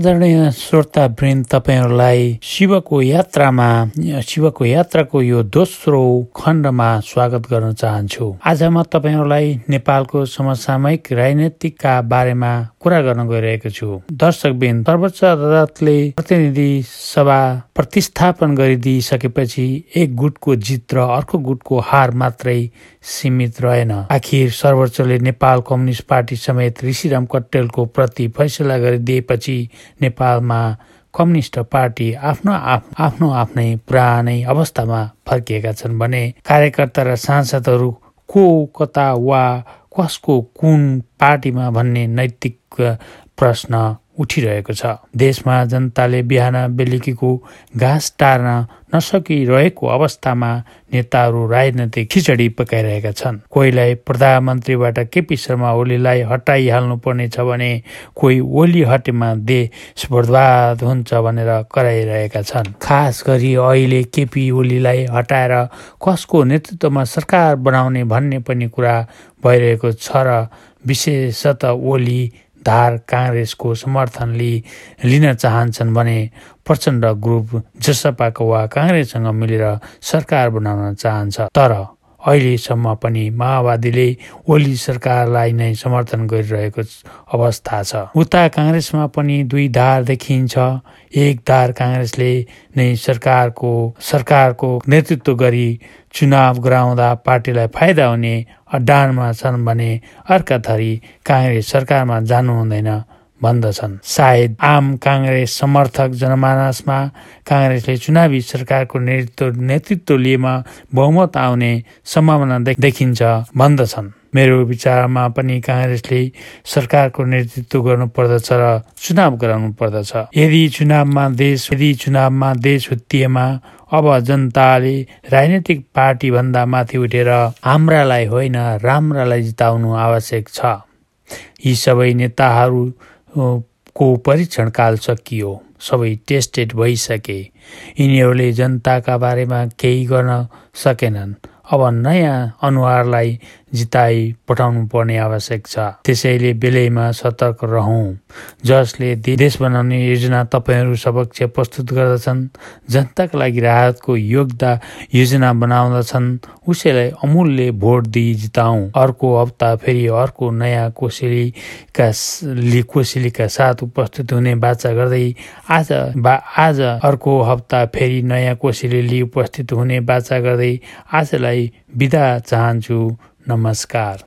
आदरणीय श्रोता वृन्द तपाईँहरूलाई शिवको यात्रामा शिवको यात्राको यो दोस्रो खण्डमा स्वागत गर्न चाहन्छु। आज म तपाईँहरूलाई नेपालको समसामयिक राजनैतिकका बारेमा कुरा गर्न गइरहेको छु। दर्शकबिन सर्वोच्च अदालतले प्रतिनिधि सभा प्रतिस्थापन गरिदिइसकेपछि एक गुटको जित र अर्को गुटको हार मात्रै सीमित रहेन। आखिर सर्वोच्चले नेपाल कम्युनिस्ट पार्टी समेत ऋषिराम कट्टेलको प्रति फैसला गरिदिएपछि नेपालमा कम्युनिस्ट पार्टी आफ्नो आफ्नो आफ्नै पुरानै अवस्थामा फर्किएका छन् भने कार्यकर्ता र सांसदहरू को कता वा कसको कुन पार्टीमा भन्ने नैतिक प्रश्न उठिरहेको छ। देशमा जनताले बिहान बेलुकीको घाँस टार्न नसकिरहेको अवस्थामा नेताहरू राजनैतिक खिचडी पकाइरहेका छन्। कोहीलाई प्रधानमन्त्रीबाट केपी शर्मा ओलीलाई हटाइहाल्नु पर्नेछ भने कोही ओली हटेमा देश बर्बाद हुन्छ भनेर कराइरहेका छन्। खास गरी अहिले केपी ओलीलाई हटाएर कसको नेतृत्वमा सरकार बनाउने भन्ने पनि कुरा भइरहेको छ र विशेषतः ओली धार काङ्ग्रेसको समर्थन लिन चाहन्छन् भने प्रचण्ड ग्रुप जसपाको वा काङ्ग्रेससँग मिलेर सरकार बनाउन चाहन्छ। तर अहिलेसम्म पनि माओवादीले ओली सरकारलाई नै समर्थन गरिरहेको अवस्था छ। उता काङ्ग्रेसमा पनि दुई धार देखिन्छ। एक धार काङ्ग्रेसले नै सरकारको सरकारको नेतृत्व गरी चुनाव गराउँदा पार्टीलाई फाइदा हुने अड्डानमा छन् भने अर्का थरी काङ्ग्रेस सरकारमा जानु हुँदैन। भन्दछन्। सायद आम काङ्ग्रेस समर्थक जनमानसमा काङ्ग्रेसले चुनावी सरकारको नेतृत्व नेतृत्व लिएमा बहुमत आउने सम्भावना देखिन्छ भन्दछन्। मेरो विचारमा पनि काङ्ग्रेसले सरकारको नेतृत्व गर्नु पर्दछ र चुनाव गराउनु पर्दछ यदि चुनावमा देश यदि चुनावमा देश हुत्तिएमा अब जनताले राजनैतिक पार्टी भन्दा माथि उठेर हाम्रालाई होइन राम्रालाई जिताउनु आवश्यक छ। यी सबै नेताहरू को परीक्षणकाल सकियो सबै टेस्टेड भइसके। यिनीहरूले जनताका बारेमा केही गर्न सकेनन्। अब नयाँ अनुहारलाई जिताई पठाउनु पर्ने आवश्यक छ। त्यसैले बेलैमा सतर्क रहौँ। जसले देश बनाउने योजना तपाईँहरू समक्ष प्रस्तुत गर्दछन् जनताका लागि राहतको योगदा योजना बनाउँदछन् उसैलाई अमूल्य भोट दिई जिताउँ। अर्को हप्ता फेरि अर्को नयाँ कोसेलीका कोसेलीका साथ उपस्थित हुने बाचा गर्दै आज बा आज अर्को हप्ता फेरि नयाँ कोसेली उपस्थित हुने बाचा गर्दै आजलाई बिदा चाहन्छु। नमस्कार